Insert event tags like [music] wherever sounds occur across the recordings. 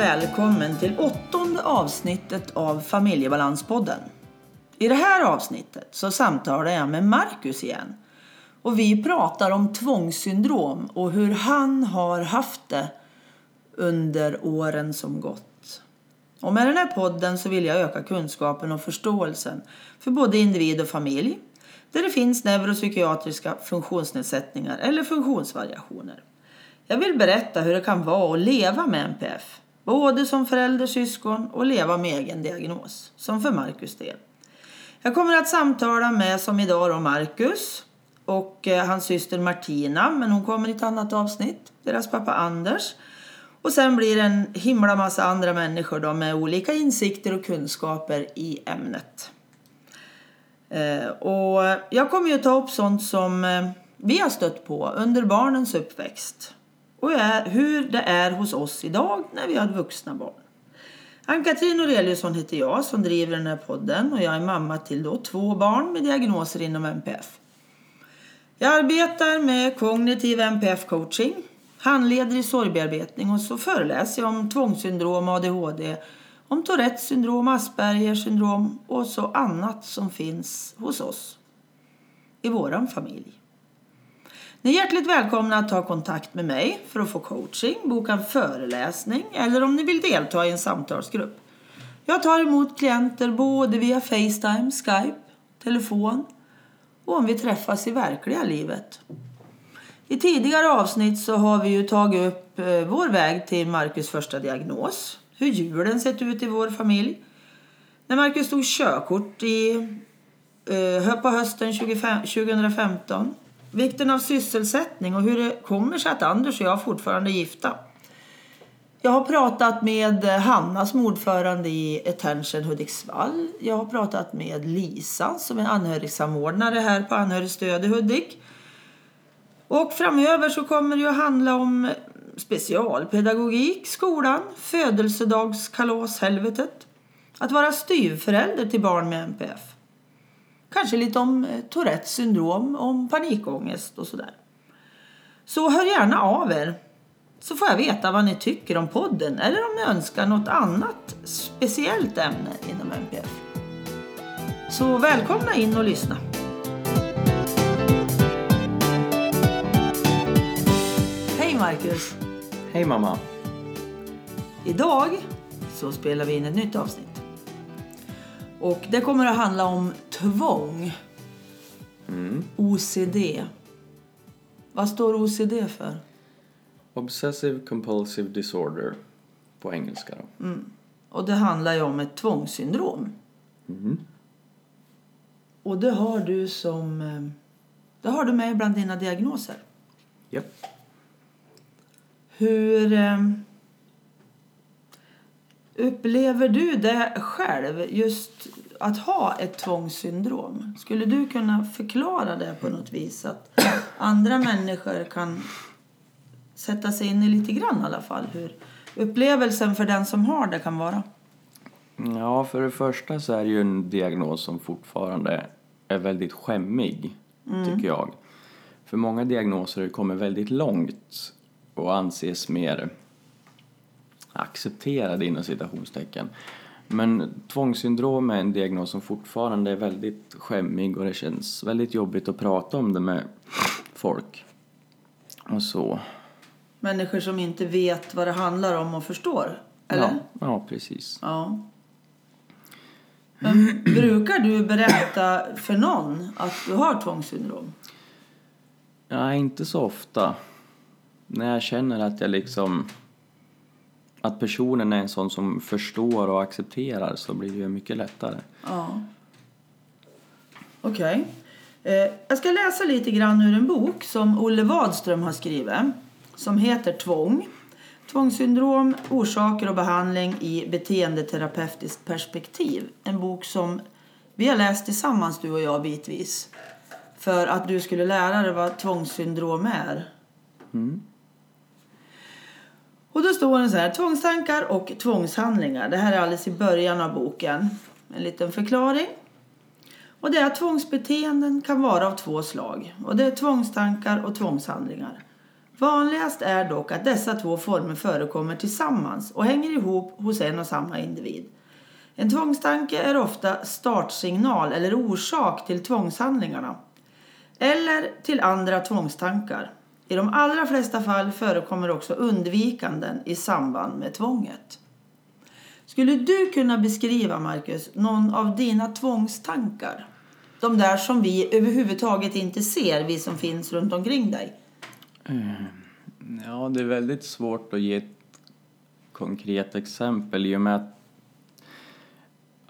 välkommen till åttonde avsnittet av Familjebalanspodden. I det här avsnittet så samtalar jag med Marcus igen. Och vi pratar om tvångssyndrom och hur han har haft det under åren som gått. Och med den här podden så vill jag öka kunskapen och förståelsen för både individ och familj där det finns neuropsykiatriska funktionsnedsättningar eller funktionsvariationer. Jag vill berätta hur det kan vara att leva med NPF, både som förälder, syskon och leva med egen diagnos, som för Marcus del. Jag kommer att samtala med, som idag, då Marcus och eh, hans syster Martina, men hon kommer i ett annat avsnitt, deras pappa Anders. Och sen blir det en himla massa andra människor då med olika insikter och kunskaper i ämnet. Eh, och jag kommer ju ta upp sånt som eh, vi har stött på under barnens uppväxt och hur det är hos oss idag när vi har vuxna barn. Ann-Katrin Aureliusson heter jag som driver den här podden och jag är mamma till då två barn med diagnoser inom MPF. Jag arbetar med kognitiv MPF-coaching, handleder i sorgbearbetning och så föreläser jag om tvångssyndrom, ADHD, om Tourettes syndrom, Aspergers syndrom och så annat som finns hos oss i våran familj. Ni är hjärtligt välkomna att ta kontakt med mig för att få coaching, boka en föreläsning eller om ni vill delta i en samtalsgrupp. Jag tar emot klienter både via Facetime, Skype, telefon och om vi träffas i verkliga livet. I tidigare avsnitt så har vi ju tagit upp eh, vår väg till Marcus första diagnos, hur julen sett ut i vår familj. När Marcus tog körkort i, eh, på hösten 2015 Vikten av sysselsättning och hur det kommer sig att Anders och jag fortfarande är gifta. Jag har pratat med Hanna som ordförande i Attention Hudiksvall. Jag har pratat med Lisa som är anhörigsamordnare här på Anhörigstöd i Hudik. Och framöver så kommer det att handla om specialpedagogik, skolan, födelsedagskalashelvetet, att vara styvförälder till barn med NPF. Kanske lite om eh, Tourettes syndrom, om panikångest och sådär. Så hör gärna av er så får jag veta vad ni tycker om podden eller om ni önskar något annat speciellt ämne inom MPF. Så välkomna in och lyssna. Hej Marcus! Hej mamma! Idag så spelar vi in ett nytt avsnitt. Och det kommer att handla om tvång. Mm. OCD. Vad står OCD för? Obsessive compulsive disorder på engelska. Då. Mm. Och det handlar ju om ett tvångssyndrom. Mm. Och det har du som... Eh, det har du med bland dina diagnoser. Yep. Hur eh, upplever du det själv, just att ha ett tvångssyndrom? Skulle du kunna förklara det på något vis? Att andra människor kan sätta sig in i lite grann i alla fall. Hur upplevelsen för den som har det kan vara. Ja, för det första så är det ju en diagnos som fortfarande är väldigt skämmig, mm. tycker jag. För många diagnoser kommer väldigt långt och anses mer accepterade inom citationstecken. Men tvångssyndrom är en diagnos som fortfarande är väldigt skämmig och det känns väldigt jobbigt att prata om det med folk. Och så. Människor som inte vet vad det handlar om och förstår? Eller? Ja, ja precis. Ja. Men brukar du berätta för någon att du har tvångssyndrom? Ja, inte så ofta. När jag känner att jag liksom att personen är en sån som förstår och accepterar så blir det mycket lättare. Ja. Okej. Okay. Eh, jag ska läsa lite grann ur en bok som Olle Wadström har skrivit som heter Tvång. Tvångssyndrom, orsaker och behandling i beteendeterapeutiskt perspektiv. En bok som vi har läst tillsammans du och jag bitvis. För att du skulle lära dig vad tvångssyndrom är. Mm. Och då står det så här, tvångstankar och tvångshandlingar. Det här är alldeles i början av boken. En liten förklaring. Och det är att tvångsbeteenden kan vara av två slag. Och det är tvångstankar och tvångshandlingar. Vanligast är dock att dessa två former förekommer tillsammans och hänger ihop hos en och samma individ. En tvångstanke är ofta startsignal eller orsak till tvångshandlingarna eller till andra tvångstankar. I de allra flesta fall förekommer också undvikanden i samband med tvånget. Skulle du kunna beskriva, Marcus, någon av dina tvångstankar? De där som vi överhuvudtaget inte ser, vi som finns runt omkring dig. Eh, ja, det är väldigt svårt att ge ett konkret exempel i och med att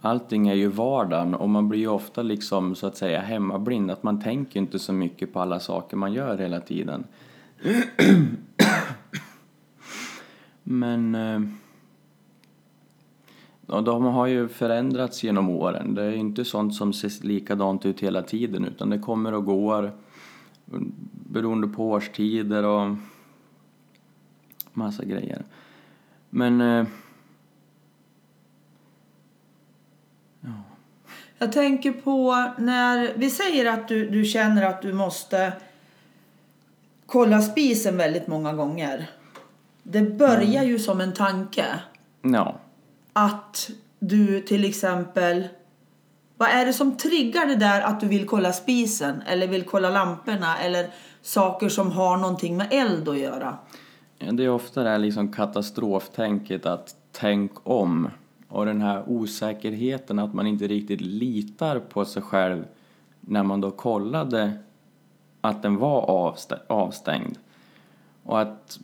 allting är ju vardagen och man blir ju ofta liksom så att säga hemmablind. Att man tänker inte så mycket på alla saker man gör hela tiden. [clears throat] Men eh, de har ju förändrats genom åren. Det är inte sånt som ser likadant ut hela tiden utan det kommer och går beroende på årstider och massa grejer. Men eh, Jag tänker på när vi säger att du, du känner att du måste kolla spisen väldigt många gånger. Det börjar ju som en tanke. ja. Att du till exempel... Vad är det som triggar det där att du vill kolla spisen eller vill kolla lamporna eller saker som har någonting med eld att göra? Ja, Det är ofta det här liksom katastroftänket att tänk om och den här osäkerheten att man inte riktigt litar på sig själv när man då kollade att den var avstä- avstängd. Och att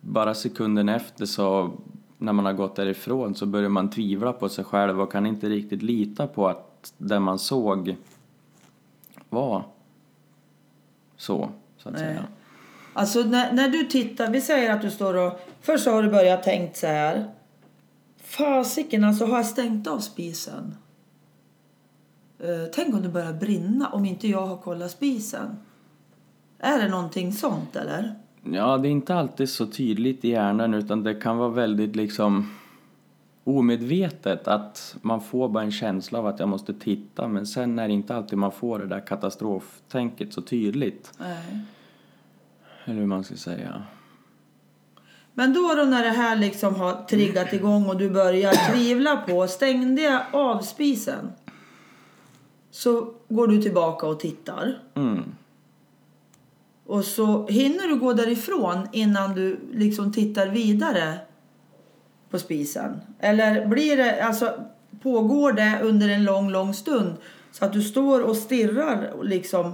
bara sekunden efter så när man har gått därifrån så börjar man tvivla på sig själv och kan inte riktigt lita på att det man såg var så, så att Nej. säga. Alltså när, när du tittar, vi säger att du står och... Först så har du börjat tänkt så här. Fasiken, alltså har jag stängt av spisen? Eh, tänk om det börjar brinna om inte jag har kollat spisen. Är det någonting sånt eller? Ja, det är inte alltid så tydligt i hjärnan utan det kan vara väldigt liksom omedvetet att man får bara en känsla av att jag måste titta men sen är det inte alltid man får det där katastroftänket så tydligt. Nej. Eller hur man ska säga. Men då, då när det här liksom har triggat igång och du börjar tvivla på, stängde jag av spisen? Så går du tillbaka och tittar. Mm. Och så hinner du gå därifrån innan du liksom tittar vidare på spisen. Eller blir det, alltså pågår det under en lång, lång stund så att du står och stirrar liksom,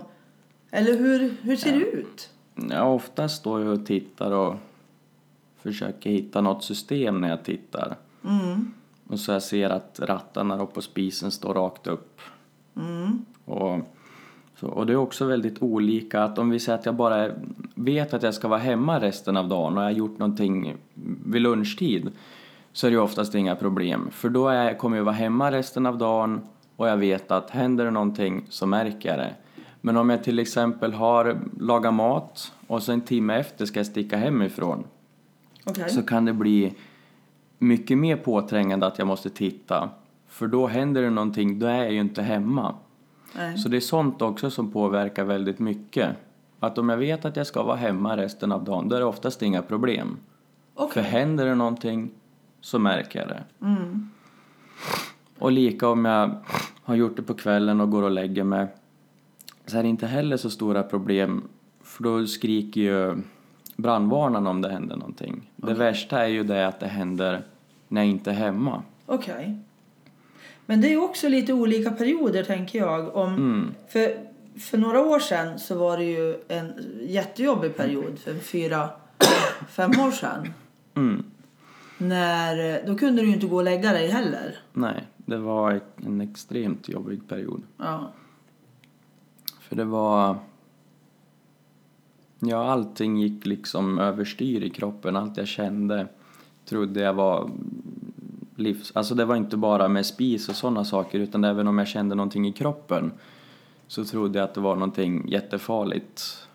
eller hur, hur ser det ut? Ja, oftast står jag och tittar och försöker hitta något system när jag tittar. Mm, Och så jag ser att rattarna på spisen står rakt upp. mm, Och, så, och det är också väldigt olika att om vi säger att jag bara vet att jag ska vara hemma resten av dagen och jag har gjort någonting vid lunchtid så är det oftast inga problem. För då är, kommer jag vara hemma resten av dagen och jag vet att händer det någonting så märker jag det. Men om jag till exempel har lagat mat och så en timme efter ska jag sticka hemifrån okej. så kan det bli mycket mer påträngande att jag måste titta. För då händer det någonting, då är jag ju inte hemma. Nej. Så det är sånt också som påverkar väldigt mycket. Att om jag vet att jag ska vara hemma resten av dagen, då är det oftast inga problem. Okej. För händer det någonting så märker jag det. Mm. Och lika om jag har gjort det på kvällen och går och lägger mig så är det inte heller så stora problem för då skriker ju brandvarnaren om det händer någonting. Det värsta är ju det att det händer när jag inte är hemma. Okej. Men det är också lite olika perioder tänker jag. Om, Mm. för, för några år sedan så var det ju en jättejobbig period. För fyra, fem år sedan. Mm. När, då kunde du ju inte gå och lägga dig heller. Nej, det var en extremt jobbig period. Ja. För det var... Ja, allting gick liksom överstyr i kroppen. Allt jag kände trodde jag var livs... Alltså det var inte bara med spis och sådana saker utan även om jag kände någonting i kroppen så trodde jag att det var någonting jättefarligt.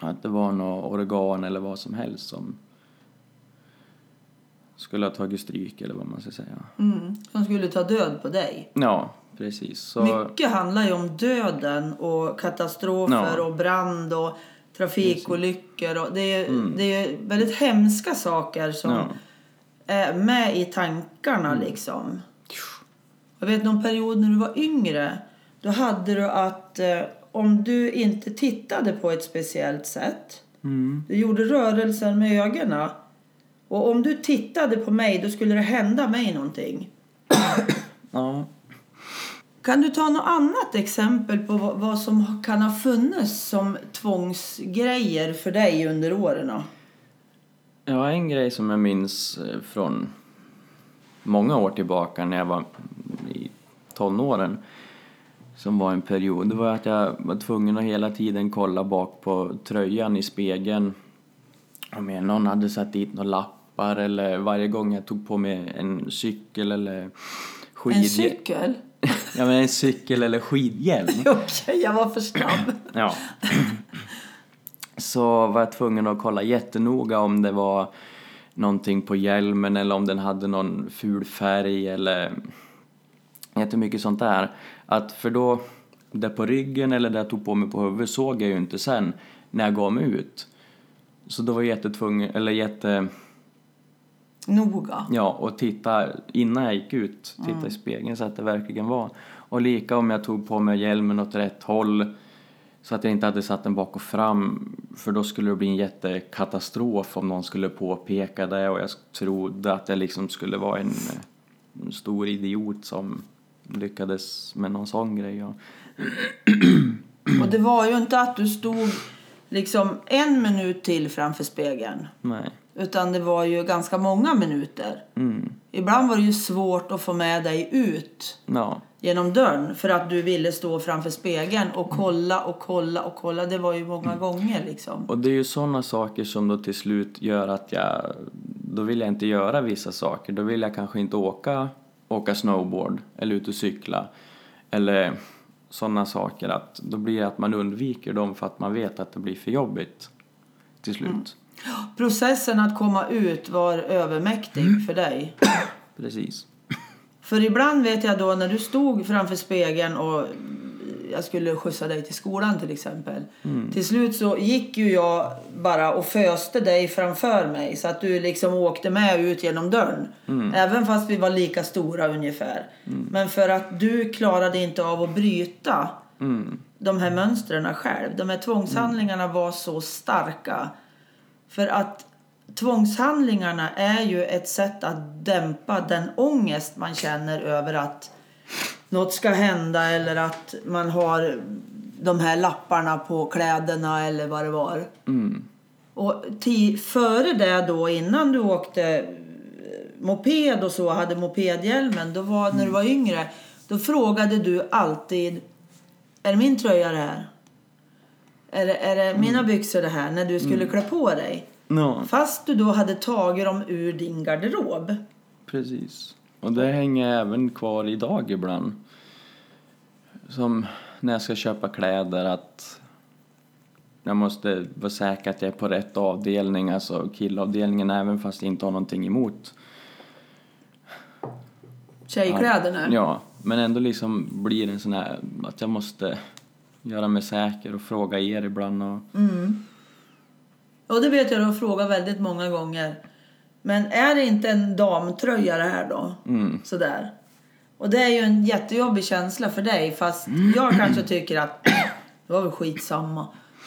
Att det var något organ eller vad som helst som skulle ha tagit stryk eller vad man ska säga. Mm. Som skulle ta död på dig. Ja, precis. Så... Mycket handlar ju om döden och katastrofer Ja. och brand och trafikolyckor och det är, det är väldigt hemska saker som Ja. Är med i tankarna liksom. Jag vet någon period när du var yngre, då hade du att eh, om du inte tittade på ett speciellt sätt, Mm. du gjorde rörelser med ögonen och om du tittade på mig då skulle det hända mig någonting. [coughs] Ja. Kan du ta något annat exempel på vad, vad som kan ha funnits som tvångsgrejer för dig under åren? Ja, en grej som jag minns eh, från många år tillbaka när jag var i tonåren som var en period, det var att jag var tvungen att hela tiden kolla bak på tröjan i spegeln om någon hade satt dit några lappar eller varje gång jag tog på mig en cykel eller skid... En cykel? Ja, men en cykel eller skidhjälm. [laughs] Okej, jag var för snabb. Ja. [clears throat] Så var jag tvungen att kolla jättenoga om det var någonting på hjälmen eller om den hade någon ful färg eller jättemycket sånt där. Att för då, det på ryggen eller det jag tog på mig på huvudet såg jag ju inte sen när jag gav mig ut. Så då var jag jättetvungen, eller jätte, Noga. ja, och titta innan jag gick ut, titta i spegeln så att det verkligen var. Och lika om jag tog på mig hjälmen åt rätt håll så att jag inte hade satt den bak och fram för då skulle det bli en jättekatastrof om någon skulle påpeka det och jag trodde att jag liksom skulle vara en, en stor idiot som lyckades med någon sån grej. Och det var ju inte att du stod liksom en minut till framför spegeln. Nej. Utan det var ju ganska många minuter. Mm. Ibland var det ju svårt att få med dig ut Ja. Genom dörren för att du ville stå framför spegeln och kolla och kolla och kolla. Det var ju många gånger liksom. Och det är ju sådana saker som då till slut gör att jag, då vill jag inte göra vissa saker. Då vill jag kanske inte åka, åka snowboard eller ut och cykla. Eller sådana saker att då blir det att man undviker dem för att man vet att det blir för jobbigt till slut. Processen att komma ut var övermäktig för dig. Precis. För ibland vet jag då när du stod framför spegeln och jag skulle skjutsa dig till skolan till exempel. Till slut så gick ju jag bara och föste dig framför mig så att du liksom åkte med ut genom dörren. Även fast vi var lika stora ungefär. Men för att du klarade inte av att bryta Mm. de här mönstren själv. De här tvångshandlingarna var så starka. För att tvångshandlingarna är ju ett sätt att dämpa den ångest man känner över att något ska hända eller att man har de här lapparna på kläderna eller vad det var. Mm. Och före det då, innan du åkte eh, moped och så, hade mopedhjälmen, då var, när du var yngre, då frågade du alltid Är det min tröja det här? Är det, är det mina byxor det här? När du skulle klä på dig. Ja, Fast du då hade tagit dem ur din garderob. precis. Och det hänger även kvar idag ibland. Som när jag ska köpa kläder att jag måste vara säker att jag är på rätt avdelning, alltså killavdelningen även fast jag inte har någonting emot. Tjejkläderna. Ja, men ändå liksom blir det en sån här att jag måste göra mig säker och fråga er ibland och Mm. Och det vet jag du har frågat väldigt många gånger. Men är det inte en damtröja det här då? mm, Sådär. Och det är ju en jättejobbig känsla för dig. Fast jag kanske tycker att [clears throat] det var väl skitsamma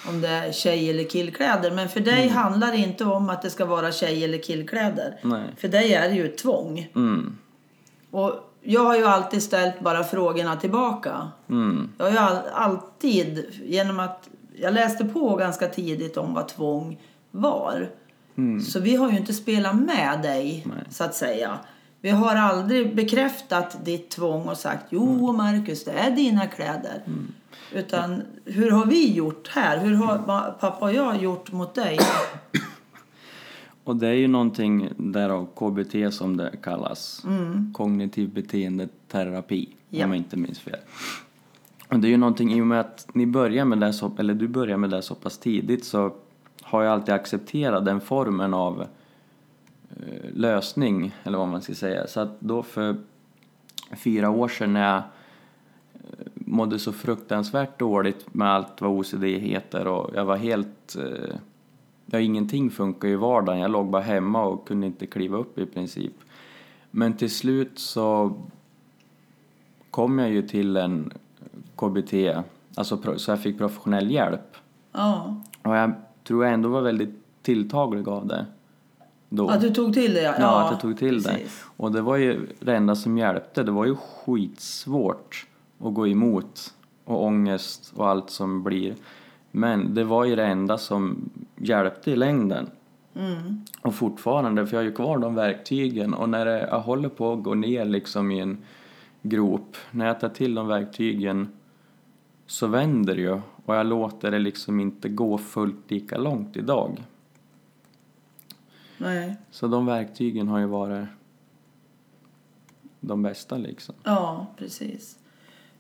om det är tjej eller killkläder. Men för dig handlar det inte om att det ska vara tjej eller killkläder. nej. För dig är det ju ett tvång. Mm, Och jag har ju alltid ställt bara frågorna tillbaka. mm, Jag har ju all, alltid, genom att jag läste på ganska tidigt om vad tvång var. Så vi har ju inte spelat med dig, Nej. så att säga. Vi har aldrig bekräftat ditt tvång och sagt jo Marcus, det är dina kläder. Utan hur har vi gjort här? Hur har pappa och jag gjort mot dig? [clears throat] Och det är ju någonting därav KBT som det kallas. Kognitiv beteendeterapi, Ja. om jag inte minns fel. Och det är ju någonting i och med att ni börjar med det så, eller du börjar med det så pass tidigt så har jag alltid accepterat den formen av eh, lösning, eller vad man ska säga. Så att då för fyra år sedan när jag eh, mådde så fruktansvärt dåligt med allt vad OCD heter och jag var helt... Eh, ja, ingenting funkar i vardagen. Jag låg bara hemma och kunde inte kliva upp i princip. Men till slut så kom jag ju till en KBT, alltså så jag fick professionell hjälp. Ja. Och jag tror jag ändå var väldigt tilltaglig av det. Då. Att du tog till det? Ja, Ja, att jag tog till det. precis. Och det var ju det enda som hjälpte. Det var ju skitsvårt att gå emot och ångest och allt som blir. Men det var ju det enda som hjälpte i längden. Mm. Och fortfarande, för jag har ju kvar de verktygen och när det, jag håller på att gå ner liksom i en grop, när jag tar till de verktygen så vänder det ju och jag låter det liksom inte gå fullt lika långt idag. Nej. Så de verktygen har ju varit de bästa liksom. Ja, precis.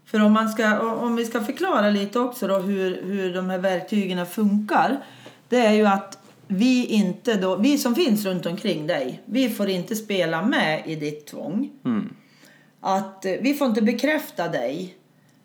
För om, man ska, om vi ska förklara lite också då hur, hur de här verktygen funkar. Det är ju att vi inte då, vi som finns runt omkring dig, vi får inte spela med i ditt tvång. Mm. Att eh, vi får inte bekräfta dig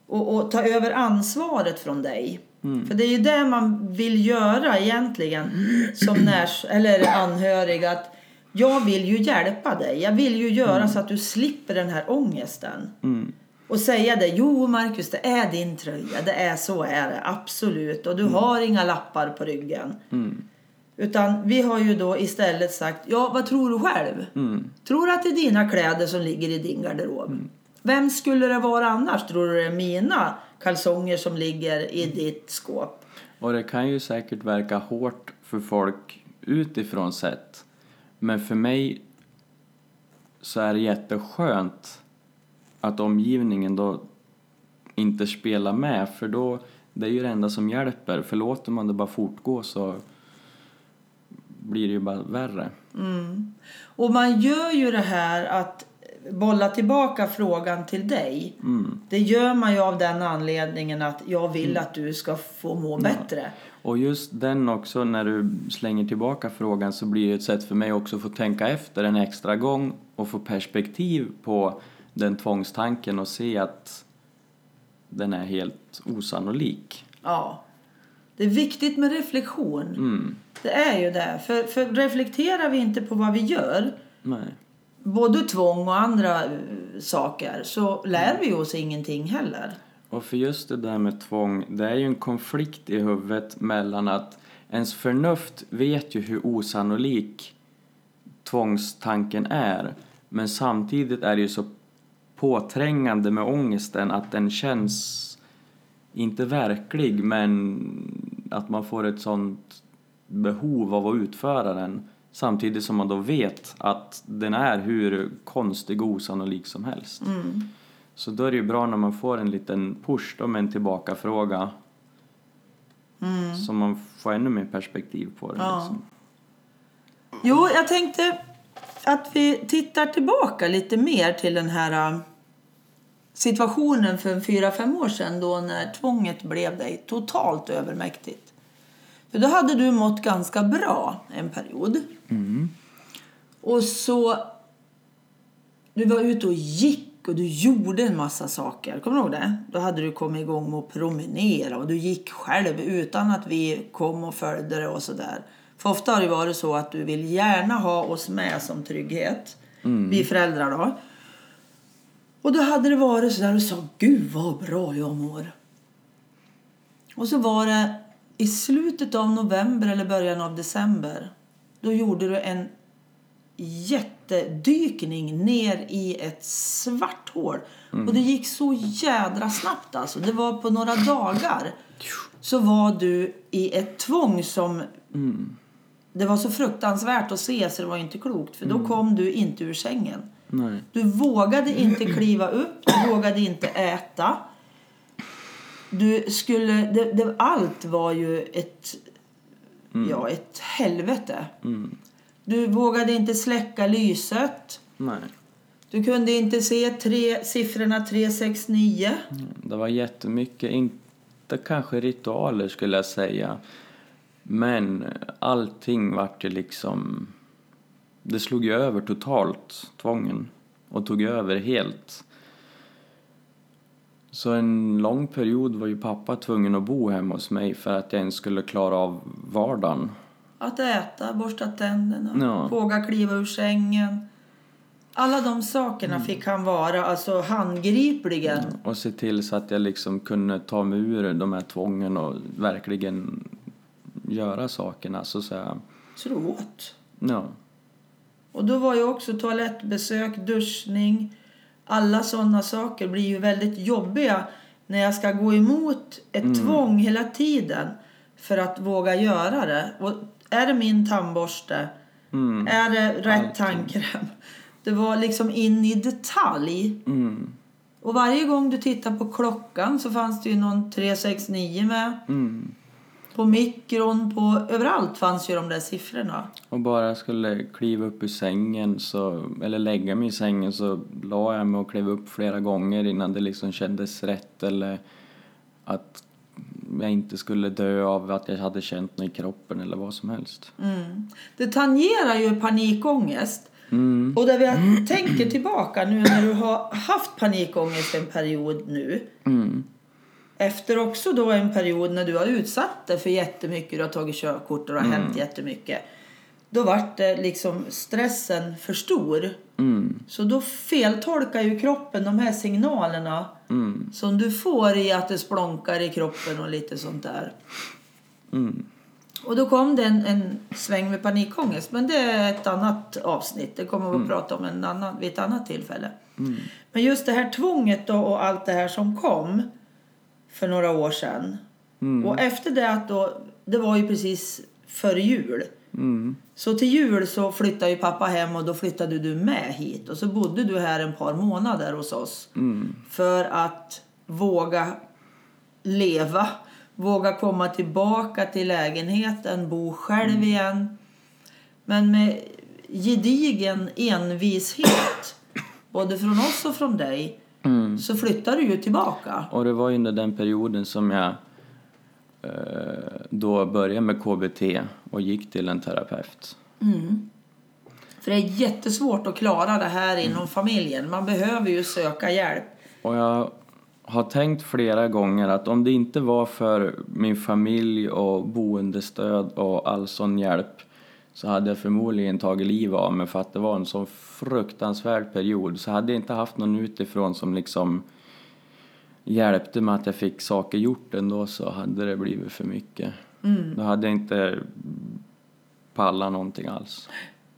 och, och ta över ansvaret från dig. För det är ju det man vill göra egentligen som [clears throat] närs, eller anhörig. Att jag vill ju hjälpa dig. Jag vill ju göra så att du slipper den här ångesten. Mm. Och säga det, jo Marcus det är din tröja, det är så är det, absolut. Och du har inga lappar på ryggen. Mm. Utan vi har ju då istället sagt, ja vad tror du själv? Mm. Tror du att det är dina kläder som ligger i din garderob? Vem skulle det vara annars? Tror du det är mina kalsonger som ligger i ditt skåp? Och det kan ju säkert verka hårt för folk utifrån sett. Men för mig så är det jätteskönt att omgivningen då inte spelar med för då det är ju det enda som hjälper. För låter man det bara fortgå så blir det ju bara värre. Och man gör ju det här att bolla tillbaka frågan till dig. Mm. Det gör man ju av den anledningen att jag vill att du ska få må bättre. Och just den också, när du slänger tillbaka frågan så blir det ett sätt för mig också att få tänka efter en extra gång och få perspektiv på den tvångstanken och se att den är helt osannolik. Ja. Det är viktigt med reflektion. Mm. Det är ju det. För, för reflekterar vi inte på vad vi gör, Nej. Både tvång och andra eh, saker, så lär vi oss ingenting heller. Och för just det där med tvång, det är ju en konflikt i huvudet mellan att ens förnuft vet ju hur osannolik tvångstanken är. Men samtidigt är det ju så påträngande med ångesten att den känns inte verklig men att man får ett sånt behov av att utföra den samtidigt som man då vet att den är hur konstig och osannolik som helst. Så då är det ju bra när man får en liten push då med en tillbakafråga. Så man får ännu mer perspektiv på det. Ja. Liksom. Jo, jag tänkte att vi tittar tillbaka lite mer till den här äh, situationen för fyra fem år sedan då när tvånget blev dig totalt övermäktigt. För då hade du mått ganska bra en period. Och så... Du var ute och gick och du gjorde en massa saker. Kommer du ihåg det? Då hade du kommit igång med att promenera och du gick själv utan att vi kom och följde det och sådär. För ofta har det varit så att du vill gärna ha oss med som trygghet. Vi föräldrar då. Och då hade det varit så där och sa Gud vad bra jag mår. Och så var det i slutet av november eller början av december. Då gjorde du en jättedykning ner i ett svart hål. Och det gick så jädra snabbt alltså. Det var på några dagar. Så var du i ett tvång som... Det var så fruktansvärt att se så det var inte klokt. För då kom du inte ur sängen. Nej. Du vågade inte kliva upp, du vågade inte äta. Du skulle, det, det, allt var ju ett, ja, ett helvete. Du vågade inte släcka lyset. Nej. Du kunde inte se tre, siffrorna 369. Det var jättemycket, inte kanske ritualer skulle jag säga. Men allting vart ju liksom... Det slog ju över totalt, tvången. Och tog över helt. Så en lång period var ju pappa tvungen att bo hemma hos mig för att jag ens skulle klara av vardagen. Att äta, borsta tänderna, Ja. våga kliva ur sängen. Alla de sakerna Mm. fick han vara alltså handgripligen. Och se till så att jag liksom kunde ta mig ur de här tvången och verkligen göra sakerna. Så att säga. Du åt. Ja. Och då var ju också toalettbesök, duschning, alla sådana saker blir ju väldigt jobbiga när jag ska gå emot ett tvång hela tiden för att våga göra det. Och är det min tandborste? Mm. Är det rätt tandkräm? Det var liksom in i detalj. Mm. Och varje gång du tittar på klockan så fanns det ju någon 369 med. Mm. På mikron, på överallt fanns ju de där siffrorna. Och bara jag skulle kliva upp ur sängen så, eller lägga mig i sängen så la jag mig och klev upp flera gånger innan det liksom kändes rätt eller att jag inte skulle dö av att jag hade känt något i kroppen eller vad som helst. Mm. Det tangerar ju panikångest. Mm. Och där vi tänker tillbaka nu när du har haft panikångest en period nu. Mm. Efter också då en period när du har utsatt dig för jättemycket, du har tagit körkort och det har hänt jättemycket. Då vart det liksom stressen för stor. Mm. Så då feltolkar ju kroppen de här signalerna Mm. som du får i att det splånkar i kroppen och lite sånt där. Mm. Och då kom det en, en sväng med panikångest. Men det är ett annat avsnitt. Det kommer vi att prata om en annan, vid ett annat tillfälle. Men just det här tvånget då och allt det här som kom för några år sedan. Mm. Och efter det att då, det var ju precis före jul. Mm. Så till jul så flyttade ju pappa hem och då flyttade du med hit. Och så bodde du här en par månader hos oss. Mm. För att våga leva. Våga komma tillbaka till lägenheten, bo själv igen. Men med gedigen envishet, både från oss och från dig, Mm. så flyttar du ju tillbaka. Och det var under den perioden som jag eh, då började med KBT och gick till en terapeut. För det är jättesvårt att klara det här inom familjen. Man behöver ju söka hjälp. Och jag har tänkt flera gånger att om det inte var för min familj och boendestöd och all sån hjälp så hade jag förmodligen tagit livet av mig för att det var en så fruktansvärd period. Så hade jag inte haft någon utifrån som liksom hjälpte mig att jag fick saker gjort ändå så hade det blivit för mycket. Då hade jag inte pallat någonting alls.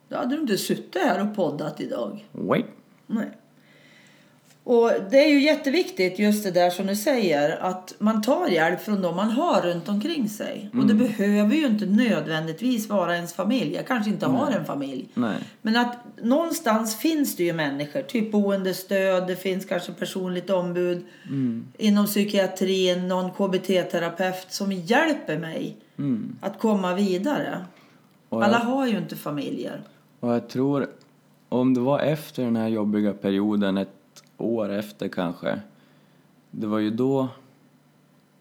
Då hade du inte suttit här och poddat idag. Wait. Nej. Och det är ju jätteviktigt just det där som du säger att man tar hjälp från dem man har runt omkring sig. Och det behöver ju inte nödvändigtvis vara ens familj. Jag kanske inte har en familj. Nej. Men att någonstans finns det ju människor, typ boendestöd, det finns kanske personligt ombud inom psykiatrin, någon KBT-terapeut som hjälper mig Mm. att komma vidare. Och Alla jag- har ju inte familjer. Och jag tror, om det var efter den här jobbiga perioden, ett år efter kanske, det var ju då,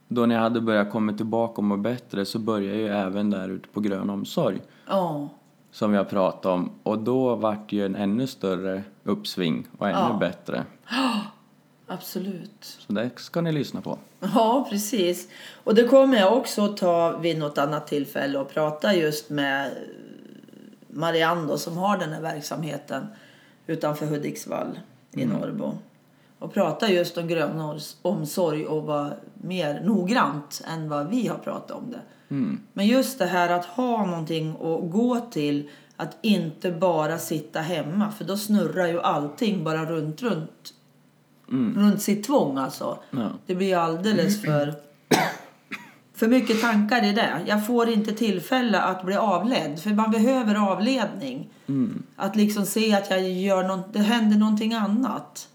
då när jag hade börjat komma tillbaka och må bättre så började jag ju även där ute på grön omsorg, Ja. som jag pratade om. Och då vart det ju en ännu större uppsving och ännu Ja. bättre. [gasps] Absolut. Så det ska ni lyssna på. Ja, precis. Och det kommer jag också att ta vid något annat tillfälle och prata just med Marianne då, som har den här verksamheten utanför Hudiksvall i Norrbo. Och prata just om grön omsorg och vara mer noggrant än vad vi har pratat om det. Mm. Men just det här att ha någonting att gå till, att inte bara sitta hemma. För då snurrar ju allting bara runt, runt, runt sitt tvång alltså. Ja. Det blir alldeles för, för mycket tankar i det. Jag får inte tillfälle att bli avledd, för man behöver avledning. Att liksom se att jag gör något, det händer någonting annat.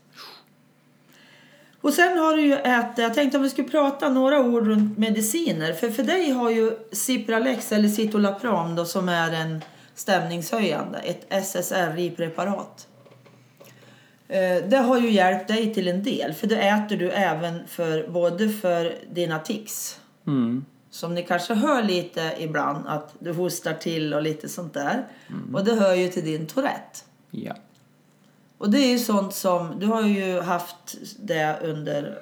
Och sen har du ju ätit, jag tänkte om vi skulle prata några ord runt mediciner. För för dig har ju Cipralex eller Citalopram då som är en stämningshöjande, ett SSRI-preparat. Eh, Det har ju hjälpt dig till en del, för det äter du även för både för dina tics, Mm. som ni kanske hör lite ibland, att du hostar till och lite sånt där. Och det hör ju till din Tourette. Ja. Och det är ju sånt som, du har ju haft det under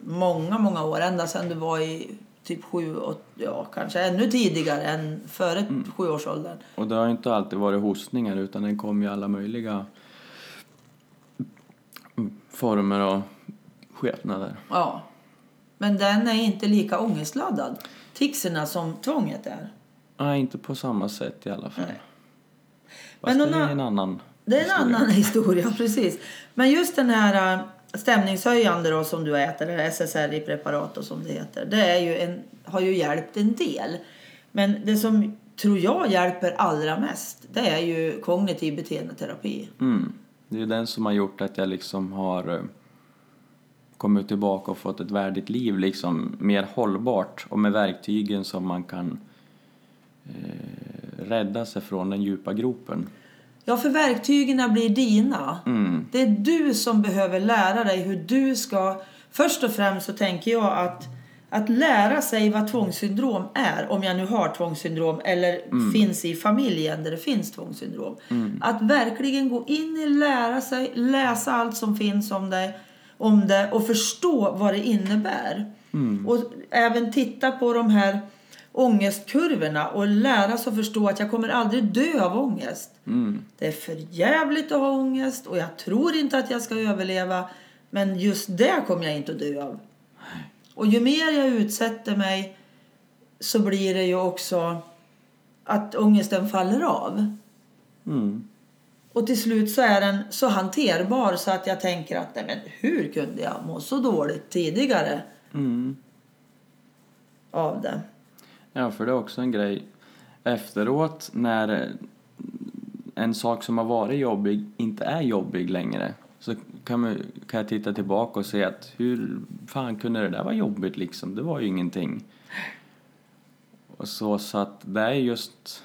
många, många år. Ända sedan du var i typ sju, åt, ja kanske ännu tidigare än före Mm. sjuårsåldern. Och det har inte alltid varit hostningar utan den kom i alla möjliga former och skepnader. Ja. Men den är inte lika ångestladdad, ticserna, som tvånget är. Nej, inte på samma sätt i alla fall. Nej. Fast Men det är en annan Det är en historia. annan [laughs] historia, precis. Men just den här äh, stämningshöjande då, som du äter, eller SSRI-preparat och som det heter, det är ju en, har ju hjälpt en del. Men det som tror jag hjälper allra mest, det är ju kognitiv beteendeterapi. Mm. Det är den som har gjort att jag liksom har eh, kommit tillbaka och fått ett värdigt liv liksom mer hållbart och med verktygen som man kan eh, rädda sig från den djupa gropen. Ja, för verktygen blir dina. Mm. Det är du som behöver lära dig hur du ska... Först och främst så tänker jag att, att lära sig vad tvångssyndrom är, om jag nu har tvångssyndrom eller finns i familjen där det finns tvångssyndrom. Att verkligen gå in i lära sig, läsa allt som finns om det, om det och förstå vad det innebär. Och även titta på de här ångestkurvorna och lära sig att förstå att jag kommer aldrig dö av ångest. Det är för jävligt att ha ångest och jag tror inte att jag ska överleva. Men just det kommer jag inte att dö av. Och ju mer jag utsätter mig så blir det ju också att ångesten faller av. Mm. Och till slut så är den så hanterbar så att jag tänker att nej men hur kunde jag må så dåligt tidigare Mm. av det? Ja, för det är också en grej efteråt när eh, en sak som har varit jobbig inte är jobbig längre så kan, man, kan jag titta tillbaka och se att hur fan kunde det där vara jobbigt liksom? Det var ju ingenting. Och så, så att det är just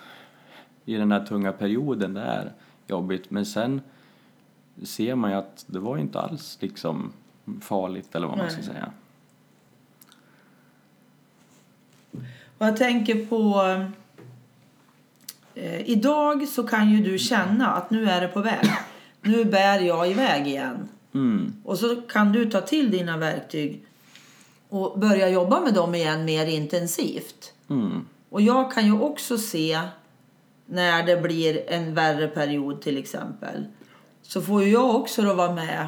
i den här tunga perioden det är jobbigt men sen ser man ju att det var ju inte alls liksom farligt eller vad man ska Nej. säga. Och jag tänker på... Eh, idag så kan ju du känna att nu är det på väg. Nu bär jag iväg igen. Mm. Och så kan du ta till dina verktyg och börja jobba med dem igen mer intensivt. Mm. Och jag kan ju också se när det blir en värre period till exempel. Så får ju jag också då vara med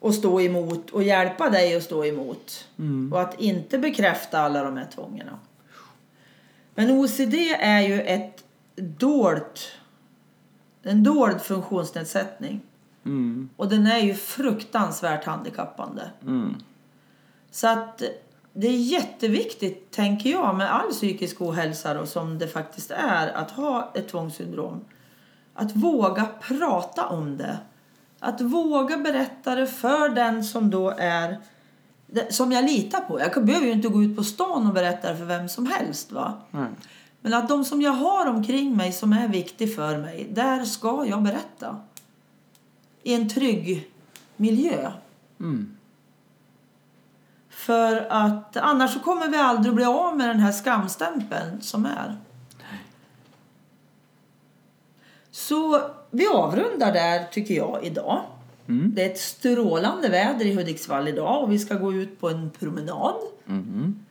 och stå emot och hjälpa dig att stå emot. Och att inte bekräfta alla de här tvångerna. Men OCD är ju ett dolt, en dold funktionsnedsättning. Mm. Och den är ju fruktansvärt handikappande. Mm. Så att det är jätteviktigt, tänker jag, med all psykisk ohälsa då, som det faktiskt är att ha ett tvångssyndrom. Att våga prata om det. Att våga berätta det för den som då är som jag litar på. Jag behöver ju inte gå ut på stan och berätta det för vem som helst. va? Nej. Men att de som jag har omkring mig som är viktig för mig, där ska jag berätta. I en trygg miljö. Mm. För att annars kommer vi aldrig bli av med den här skamstämpeln som är. Så vi avrundar där tycker jag idag. Mm. Det är ett strålande väder i Hudiksvall idag och vi ska gå ut på en promenad. Mhm.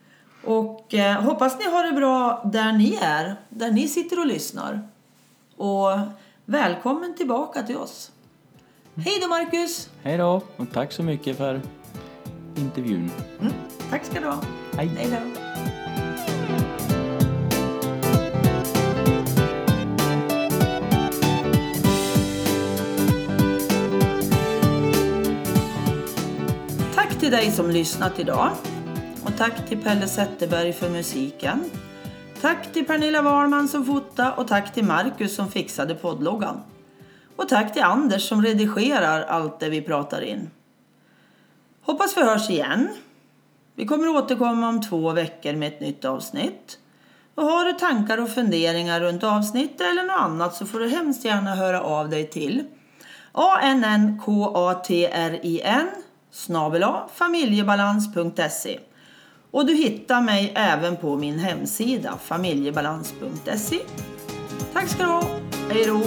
Och eh, hoppas ni har det bra där ni är, där ni sitter och lyssnar. Och välkommen tillbaka till oss. Hej då Marcus! Hej då och tack så mycket för intervjun. Mm, tack ska du ha. Hej. Hej då! Till dig som lyssnat idag. Och tack till Pelle Zetterberg för musiken. Tack till Pernilla Wahlman som fotade och tack till Marcus som fixade poddloggan. Och tack till Anders som redigerar allt det vi pratar in. Hoppas vi hörs igen. Vi kommer återkomma om två veckor med ett nytt avsnitt. Och har du tankar och funderingar runt avsnittet eller något annat så får du hemskt gärna höra av dig till annkatrin snabel familjebalans.se och du hittar mig även på min hemsida familjebalans.se. Tack ska du ha. Hej då!